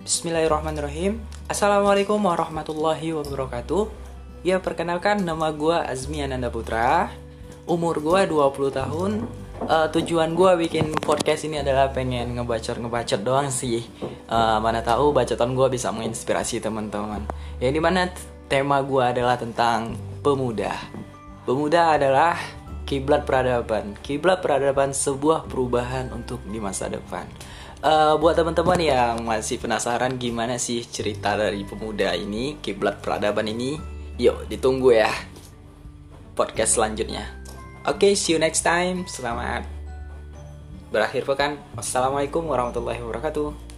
Bismillahirrahmanirrahim. Assalamualaikum warahmatullahi wabarakatuh. Ya perkenalkan nama gue Azmi Ananda Putra. Umur gue 20 tahun. Uh, Tujuan gue bikin podcast ini adalah pengen ngebacot-ngebacot doang sih. Uh, Mana tahu bacotan gue bisa menginspirasi teman-teman. Yang di mana tema gue adalah tentang pemuda. Pemuda adalah kiblat peradaban. Kiblat peradaban sebuah perubahan untuk di masa depan Uh, buat teman-teman yang masih penasaran gimana sih cerita dari pemuda ini, kiblat peradaban ini, yuk ditunggu ya podcast selanjutnya. Oke, okay, see you next time. Selamat berakhir pekan. Wassalamualaikum warahmatullahi wabarakatuh.